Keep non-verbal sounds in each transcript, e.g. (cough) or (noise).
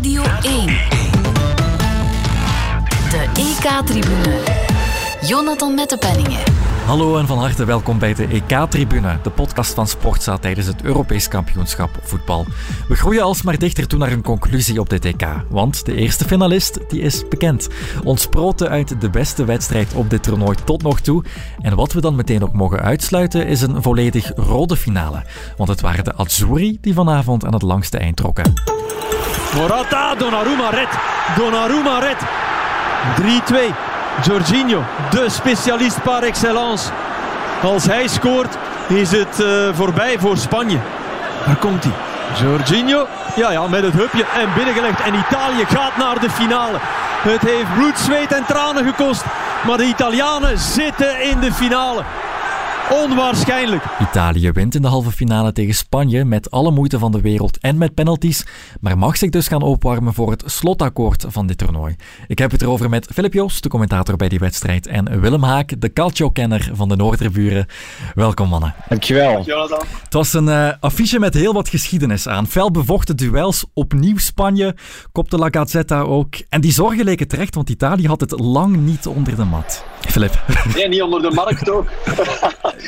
Radio 1. De EK-tribune. Jonathan Mettepenningen. Hallo en van harte welkom bij de EK-tribune, de podcast van Sportza tijdens het Europees kampioenschap voetbal. We groeien alsmaar dichter toe naar een conclusie op dit EK, want de eerste finalist die is bekend. Ons uit de beste wedstrijd op dit toernooi tot nog toe. En wat we dan meteen ook mogen uitsluiten is een volledig rode finale, want het waren de Azzurri die vanavond aan het langste eind trokken. Morata, Donnarumma red. Donnarumma red. 3-2. Jorginho, de specialist par excellence. Als hij scoort, is het uh, voorbij voor Spanje. Daar komt hij. Jorginho, ja, ja, met het hupje en binnengelegd. En Italië gaat naar de finale. Het heeft bloed, zweet en tranen gekost. Maar de Italianen zitten in de finale. Onwaarschijnlijk. Italië wint in de halve finale tegen Spanje met alle moeite van de wereld en met penalties, maar mag zich dus gaan opwarmen voor het slotakkoord van dit toernooi. Ik heb het erover met Filip Joos, de commentator bij die wedstrijd, en Willem Haak, de calcio-kenner van de Noorderburen. Welkom mannen. Dankjewel. Dankjewel dan. Het was een uh, affiche met heel wat geschiedenis aan. Fel bevochten duels, opnieuw Spanje, kopte La Gazzetta ook. En die zorgen leken terecht, want Italië had het lang niet onder de mat. Filip. Nee, niet onder de markt ook. (laughs)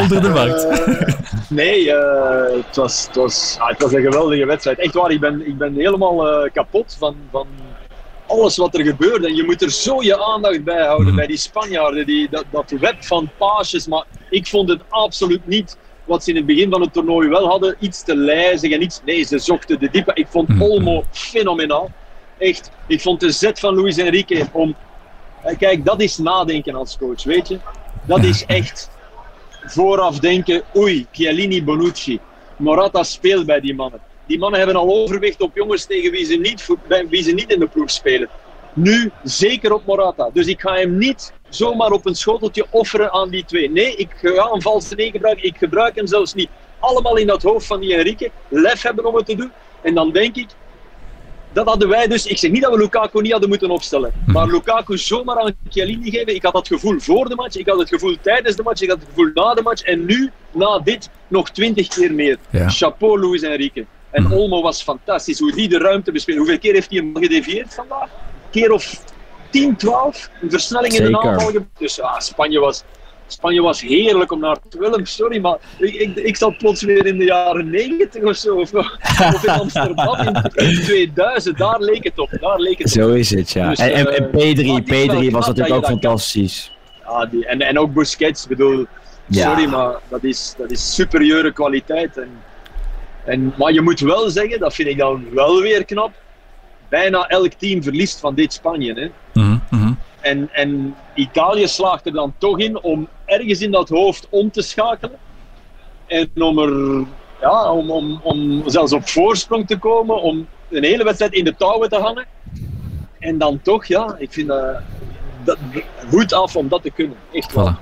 onder de markt. Uh, (laughs) nee, uh, het, was, het, was, ah, het was een geweldige wedstrijd. Echt waar, ik ben, ik ben helemaal kapot van, van alles wat er gebeurde. En je moet er zo je aandacht bij houden, mm. bij die Spanjaarden. Die, dat, dat web van paasjes. Maar ik vond het absoluut niet wat ze in het begin van het toernooi wel hadden. Iets te lijzig en iets... Nee, ze zochten de diepe. Ik vond mm. Olmo fenomenaal. Echt. Ik vond de zet van Luis Enrique om Kijk, dat is nadenken als coach, weet je. Dat is echt vooraf denken, oei, Chiellini, Bonucci. Morata speelt bij die mannen. Die mannen hebben al overwicht op jongens tegen wie ze niet, wie ze niet in de ploeg spelen. Nu zeker op Morata. Dus ik ga hem niet zomaar op een schoteltje offeren aan die twee. Nee, ik ga een valse nee gebruiken. Ik gebruik hem zelfs niet. Allemaal in dat hoofd van die Enrique. Lef hebben om het te doen. En dan denk ik, dat hadden wij dus. Ik zeg niet dat we Lukaku niet hadden moeten opstellen. Mhm. Maar Lukaku zomaar aan Chiellini geven. Ik had dat gevoel voor de match. Ik had het gevoel tijdens de match. Ik had het gevoel na de match. En nu, na dit, nog twintig keer meer. Ja. Chapeau, Luis Enrique. En Mhm. Olmo was fantastisch. Hoe die de ruimte bespeelt. Hoeveel keer heeft hij hem gedevieerd vandaag? Een keer of 10, 12. Een versnelling in de aanval. Dus ja, Spanje was... Spanje was heerlijk om naar te willen. Sorry, maar ik, ik, ik zat plots weer in de jaren 90 of zo. Of, of in Amsterdam in, in 2000. Daar leek het op. Daar leek het op. Zo is het, ja. Dus, en, en, en eh, P3, wat is wel P3 knap was natuurlijk ook dat kan. fantastisch. Ja, die, en, en ook Busquets, bedoel, Ja. sorry, maar dat is, dat is superieure kwaliteit. En, en, maar je moet wel zeggen, dat vind ik dan wel weer knap, bijna elk team verliest van dit Spanje. Hè. Mhm. En, en Italië slaagt er dan toch in om ergens in dat hoofd om te schakelen. En om er ja, om, om, om zelfs op voorsprong te komen, om een hele wedstrijd in de touwen te hangen. En dan toch, ja, ik vind dat, dat goed af om dat te kunnen. Echt wel.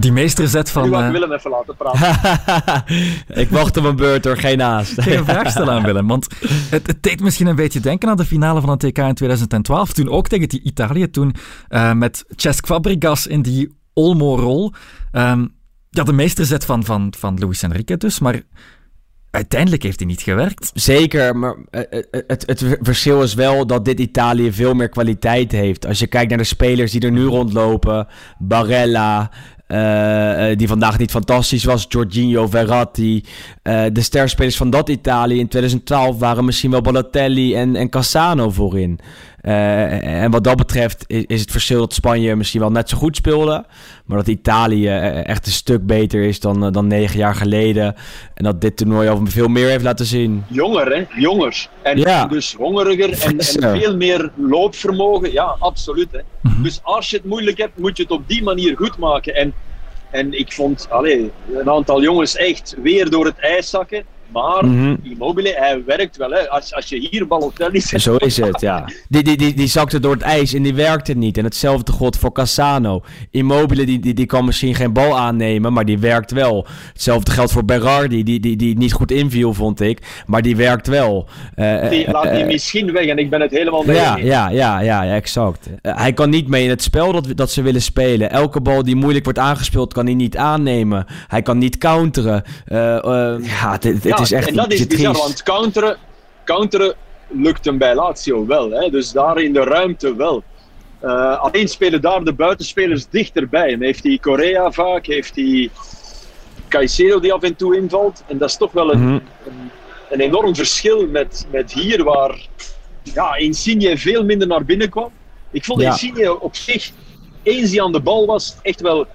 Die meesterzet van... ik eh, Willem even laten praten. (laughs) ik wacht op mijn beurt hoor, geen haast. Ik ga een vraag stellen aan Willem, want het, het deed misschien een beetje denken aan de finale van het TK in 2012. Toen ook tegen die Italië, toen eh, met Cesc Fabregas in die Olmo-rol. Ehm, ja, de meesterzet van, van, van Luis Enrique dus, maar uiteindelijk heeft hij niet gewerkt. Zeker, maar eh, het, het verschil is wel dat dit Italië veel meer kwaliteit heeft. Als je kijkt naar de spelers die er nu rondlopen, Barella, eh, eh, die vandaag niet fantastisch was, Jorginho, Verratti. eh, de sterspelers van dat Italië in 2012 waren misschien wel Balotelli en, en Cassano voorin. En wat dat betreft is, is het verschil dat Spanje misschien wel net zo goed speelde. Maar dat Italië echt een stuk beter is dan, dan negen jaar geleden. En dat dit toernooi al veel meer heeft laten zien. Jonger, hè? Jonger. En Ja. dus hongeriger en, veel meer loopvermogen. Ja, absoluut. Hè. Mhm. Dus als je het moeilijk hebt, moet je het op die manier goed maken. En, en ik vond allee, een aantal jongens echt weer door het ijs zakken. Maar Mhm. Immobile, hij werkt wel. Hè. Als, als je hier Balotelli zet, Zo is het, ja. Die, die, die, die zakte door het ijs en die werkte niet. En hetzelfde geldt voor Cassano. Immobile, die, die, die kan misschien geen bal aannemen, maar die werkt wel. Hetzelfde geldt voor Berardi, die, die, die niet goed inviel, vond ik. Maar die werkt wel. Eh, die, eh, laat die eh, misschien weg. En ik ben het helemaal mee ja, ja, ja, ja, ja, exact. Hij kan niet mee in het spel dat, dat ze willen spelen. Elke bal die moeilijk wordt aangespeeld, kan hij niet aannemen. Hij kan niet counteren. Eh, eh, ja, het, het Ja, is echt en dat is bizar, want counteren, counteren lukt hem bij Lazio wel. Hè? Dus daar in de ruimte wel. Uh, alleen spelen daar de buitenspelers dichterbij. En heeft hij Correa vaak, heeft hij Caicedo die af en toe invalt. En dat is toch wel een, Mhm. een, een enorm verschil met, met hier, waar ja, Insigne veel minder naar binnen kwam. Ik vond Ja. Insigne op zich, eens hij aan de bal was, echt wel...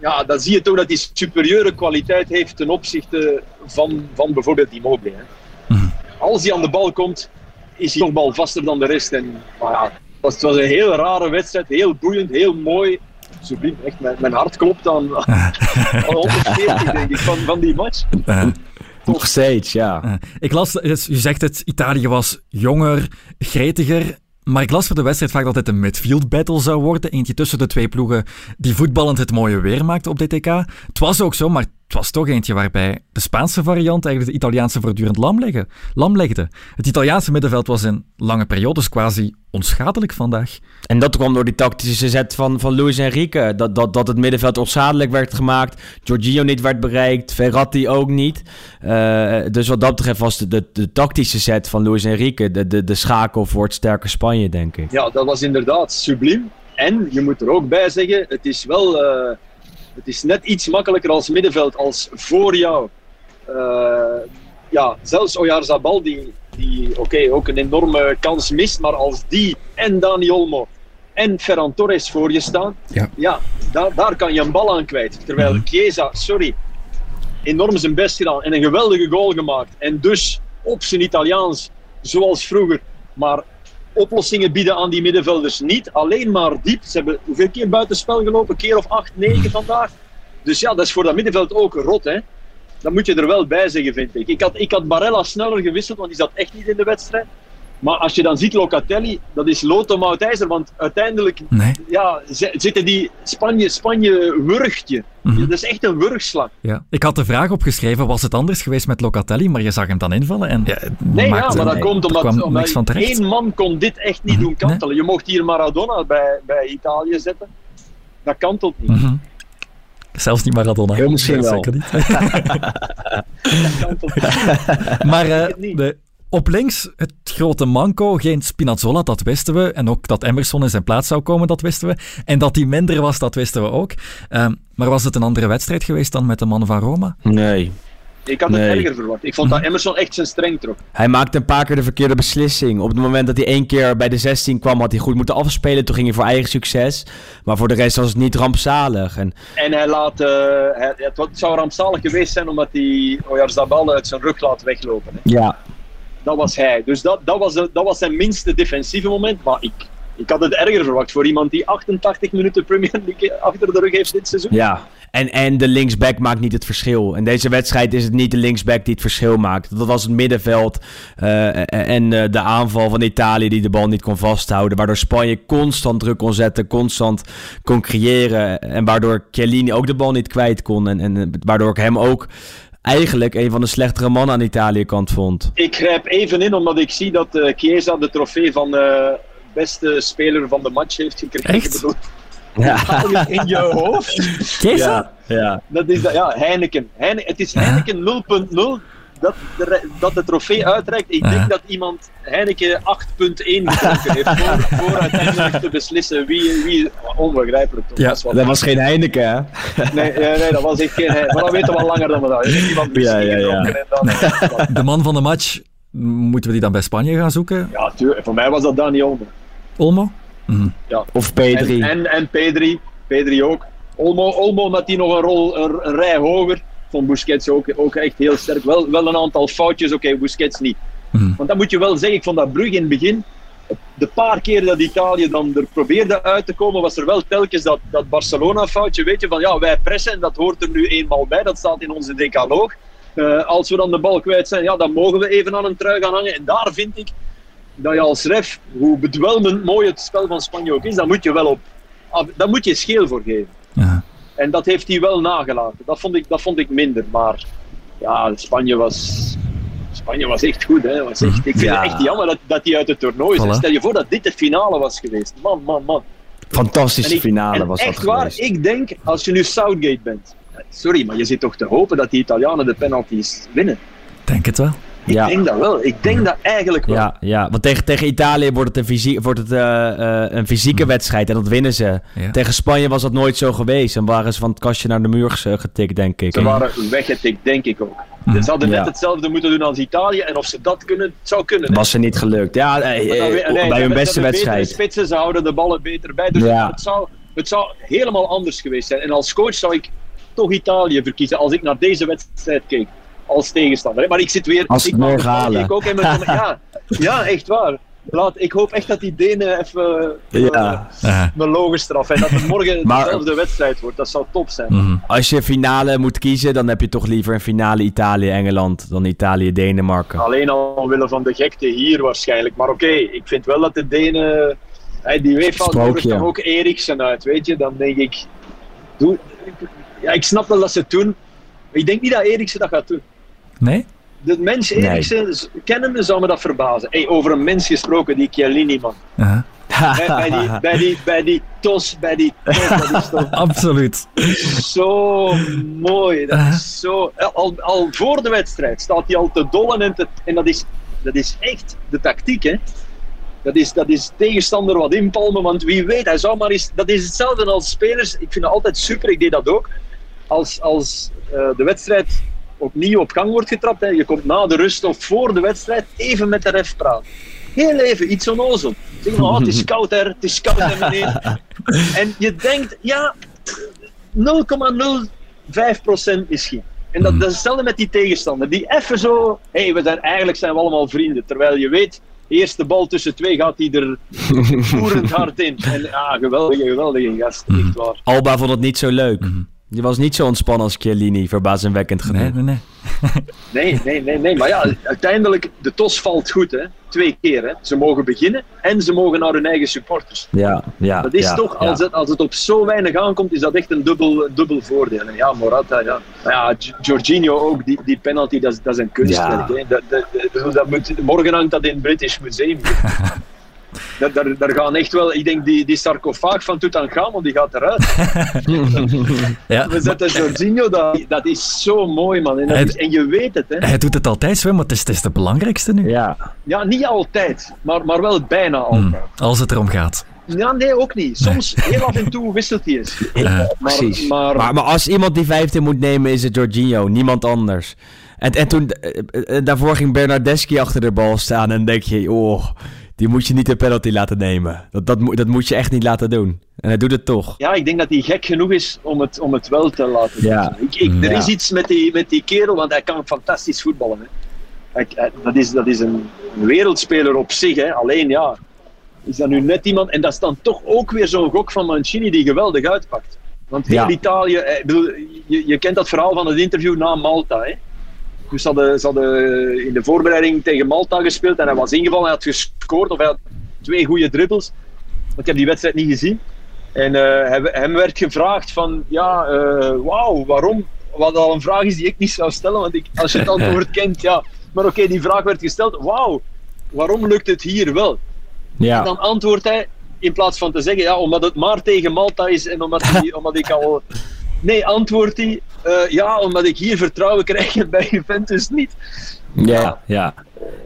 Ja, dan zie je toch dat hij superieure kwaliteit heeft ten opzichte van, van bijvoorbeeld Immobile. Hè. Mhm. Als hij aan de bal komt, is hij nog balvaster dan de rest. En, maar ja, het was, het was een heel rare wedstrijd, heel boeiend, heel mooi. Subliem, echt, mijn, mijn hart klopt aan, (laughs) aan 140 denk ik, van, van die match. Eh, Nog steeds, ja. eh, ik las, u zegt het, Italië was jonger, gretiger. Maar ik las voor de wedstrijd vaak dat het een midfield battle zou worden. Eentje tussen de twee ploegen die voetballend het mooie weer maakte op DTK. Het was ook zo, maar het was toch eentje waarbij de Spaanse variant eigenlijk de Italiaanse voortdurend lam, legde, lam legde. Het Italiaanse middenveld was in lange periodes quasi onschadelijk vandaag. En dat kwam door die tactische zet van, van Luis Enrique. Dat, dat, dat het middenveld onschadelijk werd gemaakt. Giorgio niet werd bereikt. Verratti ook niet. Eh, dus wat dat betreft was de, de, de tactische zet van Luis Enrique de, de, de schakel voor het sterke Spanje, denk ik. Ja, dat was inderdaad subliem. En je moet er ook bij zeggen, het is wel eh, het is net iets makkelijker als middenveld als voor jou. Eh, ja, zelfs Oyarzabal, die, die oké, ook een enorme kans mist, maar als die en Dani Olmo en Ferran Torres voor je staan, Ja. daar, daar kan je een bal aan kwijt. Terwijl Mhm. Chiesa, sorry, enorm zijn best gedaan en een geweldige goal gemaakt. En dus op zijn Italiaans, zoals vroeger, maar oplossingen bieden aan die middenvelders niet. Alleen maar diep. Ze hebben hoeveel keer buitenspel gelopen? Keer of acht, negen vandaag. Dus ja, dat is voor dat middenveld ook rot, hè. Dat moet je er wel bij zeggen, vind ik. Ik had, ik had Barella sneller gewisseld, want die zat echt niet in de wedstrijd. Maar als je dan ziet Locatelli, dat is lood om ijzer, want uiteindelijk Nee. ja, zi- zitten die Spanje, Spanje wurgtje. Mhm. Dat is echt een wurgslag. Ja. Ik had de vraag opgeschreven, was het anders geweest met Locatelli? Maar je zag hem dan invallen en ja, Nee, ja, maar dat komt omdat, kwam omdat niks van terecht. één man kon dit echt niet Mhm. doen kantelen. Je mocht hier Maradona bij, bij Italië zetten. Dat kantelt niet. Mhm. Zelfs niet Maradona. Heel misschien wel. Zeker niet. (laughs) Dat kantelt niet. (laughs) Maar eh, de, op links het grote manco, geen Spinazzola, dat wisten we. En ook dat Emerson in zijn plaats zou komen, dat wisten we. En dat hij minder was, dat wisten we ook. Ehm, maar was het een andere wedstrijd geweest dan met de mannen van Roma? Nee. Ik had het Nee. erger verwacht. Ik vond dat Emerson echt zijn streng trok. Hij maakte een paar keer de verkeerde beslissing. Op het moment dat hij één keer bij de 16 kwam, had hij goed moeten afspelen. Toen ging hij voor eigen succes. Maar voor de rest was het niet rampzalig. En En hij laat, eh, hij, wa- het zou rampzalig geweest zijn omdat hij Oyarzabal uit zijn rug laat weglopen. Hè. ja, Dat was hij. Dus dat, dat, was, dat was zijn minste defensieve moment. Maar ik, ik had het erger verwacht voor iemand die 88 minuten Premier League achter de rug heeft dit seizoen. ja. En, en de linksback maakt niet het verschil. In deze wedstrijd is het niet de linksback die het verschil maakt. Dat was het middenveld eh, en eh, de aanval van Italië die de bal niet kon vasthouden. Waardoor Spanje constant druk kon zetten, constant kon creëren. En waardoor Chiellini ook de bal niet kwijt kon. En, en waardoor ik hem ook eigenlijk een van de slechtere mannen aan de Italië-kant vond. Ik grijp even in omdat ik zie dat eh Chiesa de trofee van eh beste speler van de match heeft gekregen. Echt? Ja, (laughs) in je hoofd? Chiesa? ja, ja. Dat is dat, ja, Heineken. Heine, het is Heineken 0.0 dat de, dat de trofee uitreikt. Ik Ja. denk dat iemand Heineken 8.1 gedronken heeft voor, voor uiteindelijk te beslissen wie... wie onbegrijpelijk toch? Ja, Dat was geen Heineken, hè? nee, nee, nee, dat was echt geen Heineken. Maar dat weten we al langer dan we dat. Iemand Ja, ja, ja. gedronken en dan... De man van de match, moeten we die dan bij Spanje gaan zoeken? Ja, tuurlijk. Voor mij was dat Dani Olmo. Olmo? Mhm. Of P3. En, en, en Pedri. Pedri ook. Olmo, Olmo met die nog een, rol, een, een rij hoger. Vond Busquets ook, ook echt heel sterk. Wel, wel een aantal foutjes, oké, Busquets niet. Mhm. Want dat moet je wel zeggen. Ik vond dat Brugge in het begin, de paar keer dat Italië dan er probeerde uit te komen, was er wel telkens dat, dat Barcelona-foutje. Weet je, van ja, wij pressen en dat hoort er nu eenmaal bij. Dat staat in onze decaloog. Eh, als we dan de bal kwijt zijn, ja, dan mogen we even aan een trui gaan hangen. En daar vind ik dat je als ref, hoe bedwelmend mooi het spel van Spanje ook is, daar moet je wel op. Daar moet je scheel voor geven. Ja. En dat heeft hij wel nagelaten. Dat vond ik, dat vond ik minder. Maar ja, Spanje was, Spanje was echt goed. Hè. Was echt, ik vind Ja. het echt jammer dat, dat hij uit het toernooi is. Voilà. Stel je voor dat dit de finale was geweest. Man, man, man. Fantastische ik- finale was dat echt waar, geweest. ik denk, als je nu Southgate bent. Sorry, maar je zit toch te hopen dat die Italianen de penalties winnen. Denk het wel. Ik Ja. denk dat wel. Ik denk dat eigenlijk wel. Ja, ja, want tegen, tegen Italië wordt het, een, fysie, wordt het eh, eh, een fysieke wedstrijd en dat winnen ze. Ja. Tegen Spanje was dat nooit zo geweest en waren ze van het kastje naar de muur getikt, denk ik. Ze waren weggetikt, denk ik ook. Mhm. Ze hadden net Ja. hetzelfde moeten doen als Italië. En of ze dat kunnen, het zou kunnen. Was ze niet gelukt. Ja, eh, dan nee, bij hun beste wedstrijd. spitsen, ze houden de ballen beter bij. Dus Ja. het, zou, het zou helemaal anders geweest zijn. En als coach zou ik toch Italië verkiezen als ik naar deze wedstrijd keek. Als tegenstander. hè. Maar ik zit weer. Als ik die halen. Ik ook in mijn comment- (laughs) ja, ja, echt waar. Laat, ik hoop echt dat die Denen even Ja. Eh, mijn logen straffen. En dat het morgen (laughs) Maar- dezelfde wedstrijd wordt. Dat zou top zijn. mhm. Als je finale moet kiezen, dan heb je toch liever een finale Italië-Engeland dan Italië-Denemarken. Alleen al omwille van de gekte hier waarschijnlijk. Maar oké, ik vind wel dat de Denen. Hey, die UEFA Sprookje. nodigt toch ook Eriksen uit, weet je? Dan denk ik. Doe, ja, ik snap wel dat ze het doen. Maar ik denk niet dat Eriksen dat gaat doen. Nee? De mens Nee. Eriksen, z- kennende zou me dat verbazen. Hey, over een mens gesproken, die Chiellini man. Uh-huh. Bij, bij, die, (laughs) bij, die, bij die tos, bij die tos, dat is toch (laughs) Absoluut. zo mooi. Dat is zo, al, al voor de wedstrijd staat hij al te dollen. En, te, en dat, is, dat is echt de tactiek. Hè? Dat, is, dat is tegenstander wat inpalmen. Want wie weet, hij zou maar eens. Dat is hetzelfde als spelers. Ik vind het altijd super, ik deed dat ook. Als, als eh, de wedstrijd opnieuw op gang wordt getrapt. Hè, je komt na de rust of voor de wedstrijd even met de ref praten. Heel even, iets onnozel. Zeg maar, oh, het is koud hè, het is koud hè meneer. (laughs) En je denkt, ja, 0,05% misschien. En dat, dat is hetzelfde met die tegenstander. Die even zo, hé, hey, we zijn, eigenlijk zijn we allemaal vrienden. Terwijl je weet, eerste bal tussen twee gaat hij er (laughs) voerend hard in. En ja, geweldige, geweldige gast. Echt waar. Alba vond het niet zo leuk. Die was niet zo ontspannen als Chiellini, verbazingwekkend genoeg. Nee, nee, nee. Nee, nee, nee, nee. Maar ja, uiteindelijk, de tos valt goed, hè. Twee keer, hè. Ze mogen beginnen en ze mogen naar hun eigen supporters. Ja, ja. Dat is ja, toch, ja. als, het, als het op zo weinig aankomt, is dat echt een dubbel, dubbel voordeel. En ja, Morata, ja. Maar ja, Gi- Jorginho ook, die, die penalty, dat is, dat is een kunstwerk. Ja. hè. Dat, dat, dat, dat moet, morgen hangt dat in het British Museum. (laughs) Daar, daar, daar gaan echt wel, ik denk die, die sarcofaag van Tutankhamon, die gaat eruit. (laughs) Ja, We zetten Jorginho, dat, dat is zo mooi man. En, is, en je weet het, hè. hij doet het altijd zo, maar het is, het is de belangrijkste nu. Ja, Ja, niet altijd, maar, maar wel bijna altijd. Hmm, Als het erom gaat. Ja, nee, ook niet. Soms, heel af en toe wisselt hij eens. Eh, Maar, precies. maar, Maar, maar als iemand die 15 moet nemen, is het Jorginho, niemand anders. En, en toen, eh, eh, daarvoor ging Bernardeschi achter de bal staan en denk je, oh, die moet je niet de penalty laten nemen. Dat, dat, moet- dat moet je echt niet laten doen. En hij doet het toch. ja, ik denk dat hij gek genoeg is om het, om het wel te laten doen. Ja. Ik, ik, er Ja. is iets met die, met die kerel, want hij kan fantastisch voetballen. Hè. Hij- hij- dat, is, dat is een wereldspeler op zich. Hè. Alleen ja, is dat nu net iemand... En dat is dan toch ook weer zo'n gok van Mancini die geweldig uitpakt. Want heel Ja. Italië... eh, Ik bedoel, je, je kent dat verhaal van het interview na Malta. Hè. Dus ze hadden, ze hadden in de voorbereiding tegen Malta gespeeld en hij was ingevallen, hij had gescoord of hij had twee goede dribbles. Ik heb die wedstrijd niet gezien. En eh, hem, werd gevraagd van, ja, eh, wauw, waarom? Wat al een vraag is die ik niet zou stellen, want ik, als je het antwoord (laughs) kent, ja. Maar oké, die vraag werd gesteld, wauw, waarom lukt het hier wel? En Ja, dan antwoordt hij, in plaats van te zeggen, ja, omdat het maar tegen Malta is en omdat, die, omdat ik al... Nee, antwoordt hij, eh, ja, omdat ik hier vertrouwen krijg en (laughs) bij Juventus niet. ja, ja.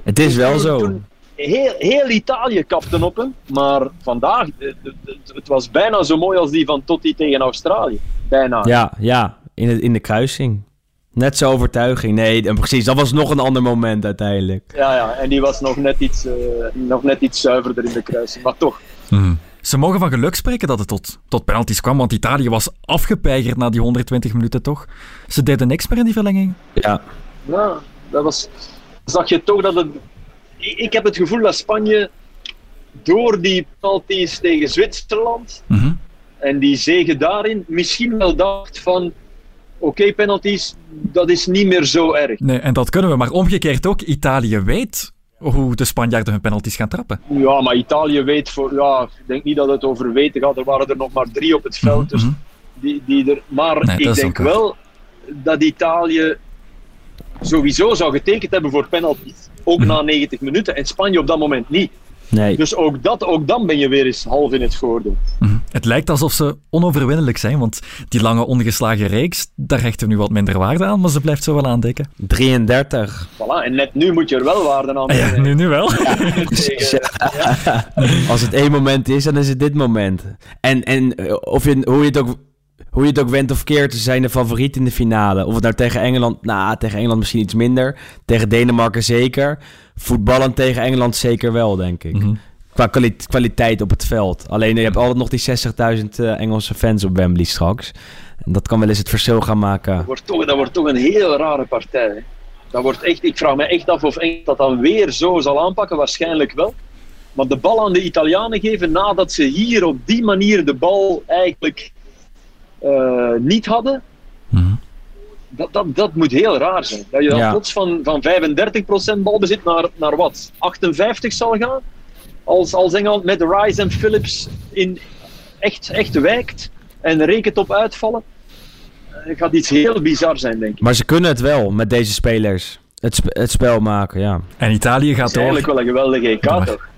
Het is wel Toen- zo. toen heel, heel Italië kapte op hem, maar vandaag, het, het- was bijna zo mooi als die van Totti tegen Australië. Bijna. Ja, ja, in, het, in de kruising. Net zo overtuiging. Nee, en precies, dat was nog een ander moment uiteindelijk. Ja, ja, en die was nog net iets, eh, nog net iets zuiverder in de kruising, maar toch. Mhm. Ze mogen van geluk spreken dat het tot, tot penalties kwam, want Italië was afgepeigerd na die 120 minuten toch. Ze deden niks meer in die verlenging. Ja, Ja, dat was, zag je toch dat het... Ik heb het gevoel dat Spanje door die penalties tegen Zwitserland Mhm. en die zegen daarin misschien wel dacht van oké, penalties, dat is niet meer zo erg. Nee, en dat kunnen we, maar omgekeerd ook. Italië weet hoe de Spanjaarden hun penalties gaan trappen. Ja, maar Italië weet voor... Ja, ik denk niet dat het over weten gaat. Er waren er nog maar drie op het veld. Dus Mhm. die, die er, maar Nee, ik denk wel dat Italië sowieso zou getekend hebben voor penalties. Ook Mhm. na 90 minuten. En Spanje op dat moment niet. Nee. Dus ook, dat, ook dan ben je weer eens half in het voordeel. Mhm. Het lijkt alsof ze onoverwinnelijk zijn, want die lange ongeslagen reeks, daar hechten we nu wat minder waarde aan, maar ze blijft zo wel aandekken. 33. Voilà, en net nu moet je er wel waarde aan Ah ja, nu, nu wel. Precies, (laughs) ja. (laughs) Als het één moment is, dan is het dit moment. En, en eh, of je, hoe, je het ook, hoe je het ook went of keert, ze zijn de favoriet in de finale. Of het nou tegen Engeland, nou, tegen Engeland misschien iets minder. Tegen Denemarken zeker. Voetballen tegen Engeland zeker wel, denk ik. Mhm. Qua kwali- kwaliteit op het veld. Alleen je hebt altijd nog die 60.000 eh, Engelse fans op Wembley straks. En dat kan wel eens het verschil gaan maken. Dat wordt toch, dat wordt toch een heel rare partij. hè. Dat wordt echt, ik vraag me echt af of Engeland dat dan weer zo zal aanpakken. Waarschijnlijk wel. Maar de bal aan de Italianen geven nadat ze hier op die manier de bal eigenlijk eh, niet hadden. Dat, dat, dat moet heel raar zijn. Dat je dan Ja. plots van, van 35% balbezit naar, naar wat? 58 zal gaan? Als, als Engeland met Rice en Phillips in echt, echt wijkt en rekent op uitvallen. eh, Het gaat iets heel bizar zijn, denk ik. Maar ze kunnen het wel met deze spelers. Het, sp- het spel maken, ja. En Italië Het gaat is door. eigenlijk wel een geweldige EK, Ja, toch?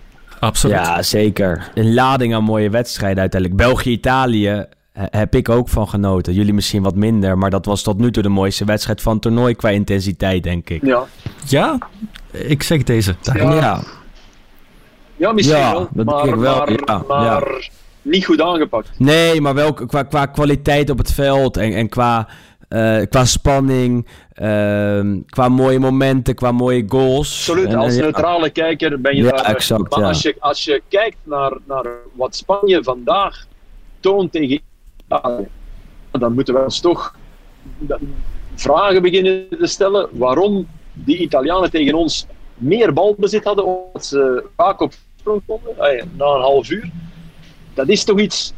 Absoluut. Ja, zeker. Een lading aan mooie wedstrijden uiteindelijk. België-Italië heb ik ook van genoten. Jullie misschien wat minder, maar dat was tot nu toe de mooiste wedstrijd van het toernooi qua intensiteit, denk ik. Ja, Ja, ik zeg deze. Ja. Ja, ja misschien Ja, wel. dat Maar, denk ik wel, maar, ja, maar niet goed aangepakt. nee, maar wel qua, qua kwaliteit op het veld en, en qua, eh, qua spanning, ehm, qua mooie momenten, qua mooie goals. Absoluut, En- als en ja. neutrale kijker ben je Ja, daar. exact, maar ja. als, je, als je kijkt naar, naar wat Spanje vandaag toont tegen dan moeten we ons toch vragen beginnen te stellen waarom die Italianen tegen ons meer balbezit hadden, omdat ze vaak op sprong konden, na een half uur. Dat is toch iets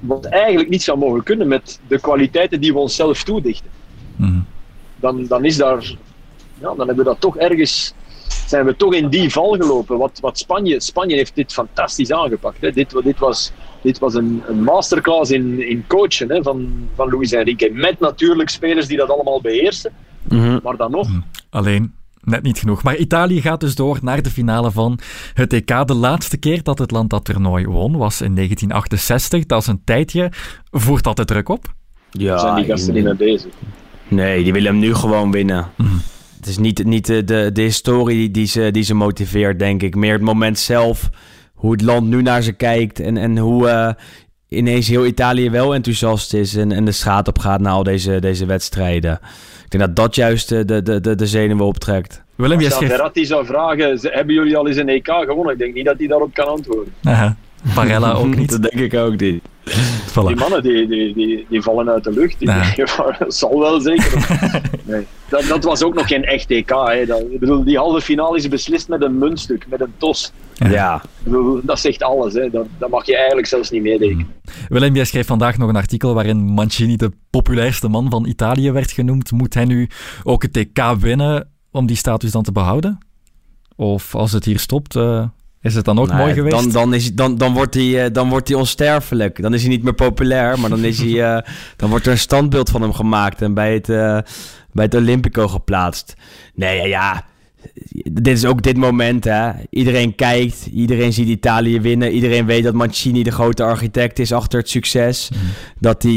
wat eigenlijk niet zou mogen kunnen met de kwaliteiten die we onszelf toedichten Mhm. dan, dan is daar, ja, dan hebben we dat toch ergens, zijn we toch in die val gelopen. Wat, wat Spanje, Spanje heeft dit fantastisch aangepakt. Hè. Dit, dit was, dit was een, een masterclass in, in coachen hè, van, van Luis Enrique. Met natuurlijk spelers die dat allemaal beheersen. Mhm. Maar dan nog, Alleen net niet genoeg. Maar Italië gaat dus door naar de finale van het EK. De laatste keer dat het land dat toernooi won was in 1968. Dat is een tijdje. Voert dat de druk op? Ja, zijn die gasten niet mee bezig. Nee, die willen hem nu gewoon winnen. Mhm. Het is niet, niet de, de, de historie die ze, die ze motiveert, denk ik. Meer het moment zelf, hoe het land nu naar ze kijkt en, en hoe eh, ineens heel Italië wel enthousiast is en, en de straat op gaat na al deze, deze wedstrijden. Ik denk dat dat juist de, de, de, de, zenuwen optrekt. Willem, jij Als schreef... Verratti zou vragen, ze- hebben jullie al eens een EK gewonnen? Ik denk niet dat hij daarop kan antwoorden. Aha. Barella ook (laughs) niet. dat denk ik ook niet. Die Voilà. mannen die, die, die, die vallen uit de lucht. Die, Ja. (laughs) dat zal wel zeker. Nee. Dat, dat was ook nog geen echt EK. Hè. Dat, ik bedoel, die halve finale is beslist met een muntstuk, met een tos. Ja. Ja, Ik bedoel, dat zegt alles. Hè. Dat, dat mag je eigenlijk zelfs niet meedenken. Willem, jij schreef vandaag nog een artikel waarin Mancini de populairste man van Italië werd genoemd. Moet hij nu ook het EK winnen om die status dan te behouden? Of als het hier stopt, eh, is het dan ook mooi geweest? Dan, dan, is, dan, dan, wordt hij, eh, dan wordt hij onsterfelijk. Dan is hij niet meer populair, maar dan, is hij, (laughs) eh, dan wordt er een standbeeld van hem gemaakt en bij het, eh, bij het Olympico geplaatst. Nee, ja, ja. Dit is ook dit moment, hè. Iedereen kijkt, iedereen ziet Italië winnen. Iedereen weet dat Mancini de grote architect is achter het succes. Dat hij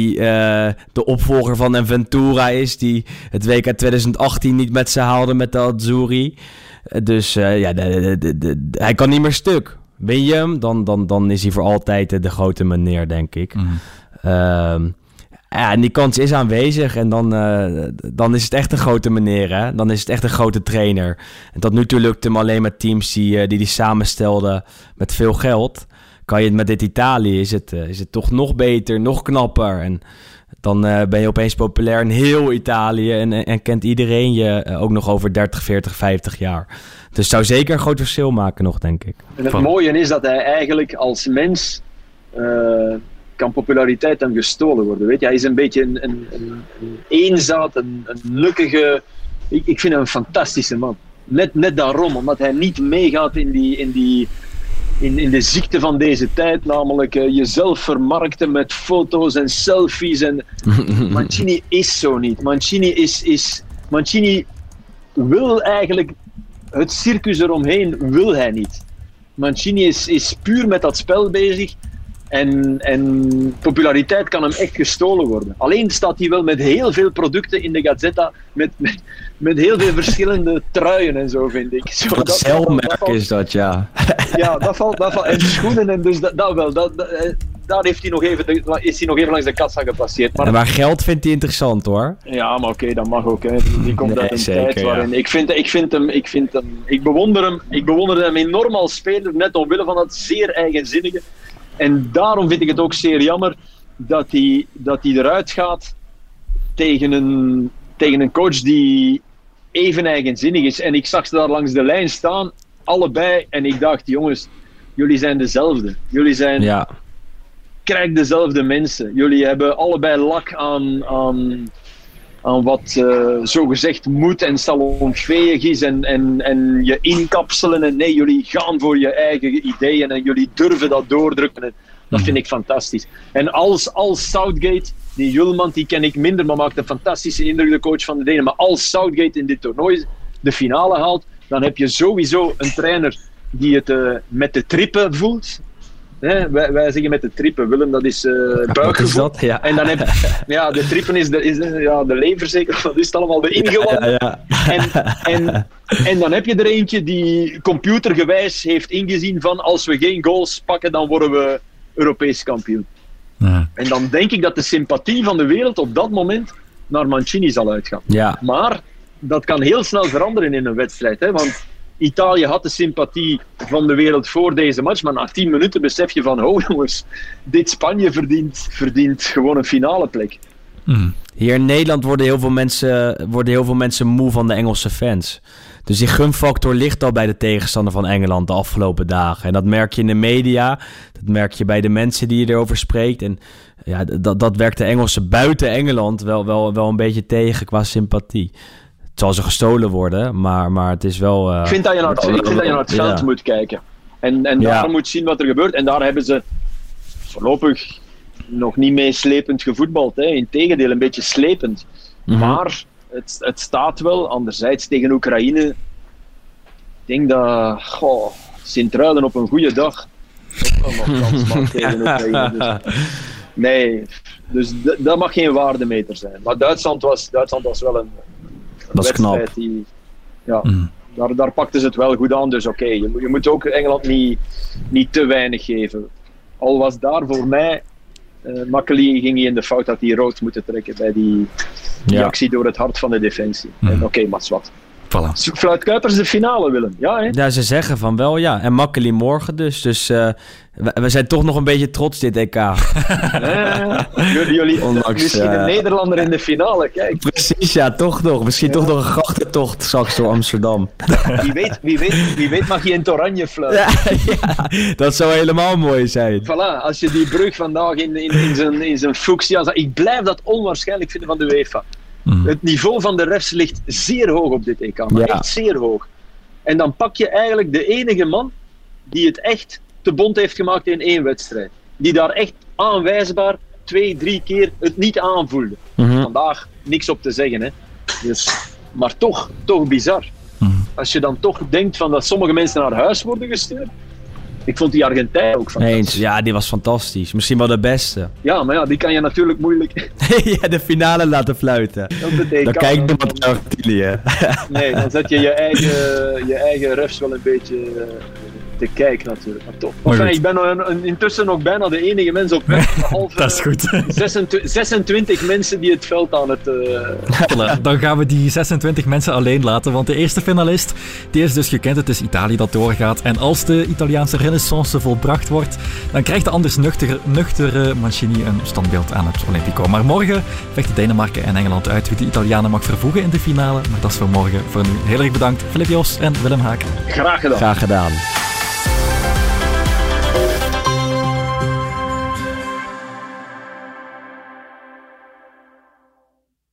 de opvolger van Ventura is, die het WK 2018 niet met ze haalde met de Azzurri. Dus eh, ja, de, de, hij kan niet meer stuk. Win je hem, dan, dan, dan is hij voor altijd eh, de grote meneer, denk ik. Mhm. Ehm, ja, en die kans is aanwezig. En dan, eh, dan is het echt een grote meneer. Hè? Dan is het echt een grote trainer. En tot nu toe lukt hem alleen met teams die eh, die, die samenstelden met veel geld. Kan je het met dit Italië, is het, eh, is het toch nog beter, nog knapper. En dan eh, ben je opeens populair in heel Italië. En, en, en kent iedereen je eh, ook nog over 30, 40, 50 jaar. Dus het zou zeker een groot verschil maken nog, denk ik. En het mooie is dat hij eigenlijk als mens eh, kan populariteit hem gestolen worden. Weet je? Hij is een beetje een, een, een, een eenzaad, een, een nukkige... Ik, ik vind hem een fantastische man. Net, net daarom, omdat hij niet meegaat in, die, in, die, in, in de ziekte van deze tijd, namelijk eh, jezelf vermarkten met foto's en selfies. En... (laughs) Mancini is zo niet. Mancini is... is Mancini wil eigenlijk het circus eromheen wil hij niet. Mancini is, is puur met dat spel bezig. En, en populariteit kan hem echt gestolen worden. Alleen staat hij wel met heel veel producten in de Gazzetta. Met, met, met heel veel verschillende (laughs) truien en zo, vind ik. Zo, dat, is dat, ja. (laughs) Ja, dat valt, dat valt. En schoenen en dus dat, dat wel. Dat, dat, eh, daar heeft hij nog even, is hij nog even langs de kassa gepasseerd. Maar, maar geld vindt hij interessant hoor. Ja, maar oké, dat mag ook. Hè. Die komt nee, uit een zeker, tijd waarin. Ja. Ik, vind, ik, vind hem, ik vind hem. Ik bewonder hem. Ik bewonder hem enorm als speler, net omwille van dat zeer eigenzinnige. En daarom vind ik het ook zeer jammer dat hij, dat hij eruit gaat tegen een, tegen een coach die even eigenzinnig is. En ik zag ze daar langs de lijn staan, allebei. En ik dacht, jongens, jullie zijn dezelfde. Jullie zijn ja. krijg dezelfde mensen. Jullie hebben allebei lak aan, aan, aan wat uh, zogezegd moet en salonveeg is en, en, en je inkapselen. En nee, jullie gaan voor je eigen ideeën en jullie durven dat doordrukken. En dat vind ik fantastisch. En als, als Southgate, die Julman, die ken ik minder, maar maakt een fantastische indruk, de coach van de Denen. Maar als Southgate in dit toernooi de finale haalt, dan heb je sowieso een trainer die het uh, met de trippen voelt. Wij, wij, zeggen met de trippen, Willem, dat is uh, buikgevoel. Is ja. En dan heb ja, de trippen is de, is de, ja, de lever zeker, (laughs) dat is het allemaal de ingewanden. Ja, en, en, en dan heb je er eentje die computergewijs heeft ingezien van als we geen goals pakken, dan worden we Europees kampioen. Ja. En dan denk ik dat de sympathie van de wereld op dat moment naar Mancini zal uitgaan. Ja. Maar dat kan heel snel veranderen in een wedstrijd. Hè? Want Italië had de sympathie van de wereld voor deze match, maar na tien minuten besef je van, oh jongens, dit Spanje verdient, verdient gewoon een finale plek. Mm. Hier in Nederland worden heel, veel mensen, worden heel veel mensen moe van de Engelse fans. Dus die gunfactor ligt al bij de tegenstander van Engeland de afgelopen dagen. En dat merk je in de media, dat merk je bij de mensen die je erover spreekt. En ja, dat, dat werkt de Engelsen buiten Engeland wel, wel, wel een beetje tegen qua sympathie. Het zal ze gestolen worden, maar, maar het is wel... Uh, ik vind dat je naar het, ik vind dat je naar het veld moet kijken. En, en ja. daar moet zien wat er gebeurt. En daar hebben ze voorlopig nog niet meeslepend gevoetbald. Hè. Integendeel, een beetje slepend. Mm -hmm. Maar het, het staat wel. Anderzijds tegen Oekraïne. Ik denk dat goh, Sint-Truiden op een goede dag ook nog (laughs) kans maakt tegen Oekraïne. Dus, (laughs) nee, dus dat mag geen waardemeter zijn. Maar Duitsland was, Duitsland was wel een dat is knap. die. Ja, mm. daar, daar pakten ze het wel goed aan. Dus oké, okay, je, je moet ook Engeland niet, niet te weinig geven. Al was daar voor mij uh, Makkeli ging hij in de fout dat hij rood moeten trekken bij die, die ja. actie door het hart van de defensie. Mm. Oké, okay, maar wat. Voilà. Fluit Kuipers de finale, Willem. Ja, hè? ja, ze zeggen van wel, ja. En Makkeli morgen dus. Dus uh, we, zijn toch nog een beetje trots dit EK. ja, (laughs) jullie, (laughs) Ondanks, misschien een Nederlander in de finale, kijk. Precies, ja, toch nog. Misschien ja. toch nog een grachtentocht straks door Amsterdam. (laughs) wie, weet, wie, weet, wie weet mag je in het oranje fluiten. Ja, dat zou helemaal mooi zijn. Voilà, als je die brug vandaag in, in, in zijn, in zijn fuchsia... Ik blijf dat onwaarschijnlijk vinden van de UEFA. Mm. Het niveau van de refs ligt zeer hoog op dit EK, maar ja. echt zeer hoog. En dan pak je eigenlijk de enige man die het echt te bond heeft gemaakt in één wedstrijd. Die daar echt aanwijsbaar twee, drie keer het niet aanvoelde. Mm -hmm. Vandaag niks op te zeggen, hè. Dus, maar toch, toch bizar. Mm. Als je dan toch denkt van dat sommige mensen naar huis worden gestuurd, ik vond die Argentijn ook fantastisch. Eens, ja, die was fantastisch. Misschien wel de beste. Ja, maar ja, die kan je natuurlijk moeilijk... (laughs) ja, de finale laten fluiten. Dan kijk je naar Argentinië. nee, dan zet je je eigen, je eigen refs wel een beetje uh, te kijken natuurlijk. Maar toch. Enfin, ik ben een, een, intussen nog bijna de enige mens op weg. (laughs) Dat is goed. 26, 26, mensen die het veld aan het... (laughs) Uh... Dan gaan we die 26 mensen alleen laten, want de eerste finalist die is dus gekend. Het is Italië dat doorgaat. En als de Italiaanse renaissance volbracht wordt, dan krijgt de anders nuchtere, nuchtere Mancini een standbeeld aan het Olympico. Maar morgen vechten Denemarken en Engeland uit wie de Italianen mag vervoegen in de finale. Maar dat is voor morgen. Voor nu heel erg bedankt, Filip Jos en Willem Haak. Graag gedaan. Graag gedaan.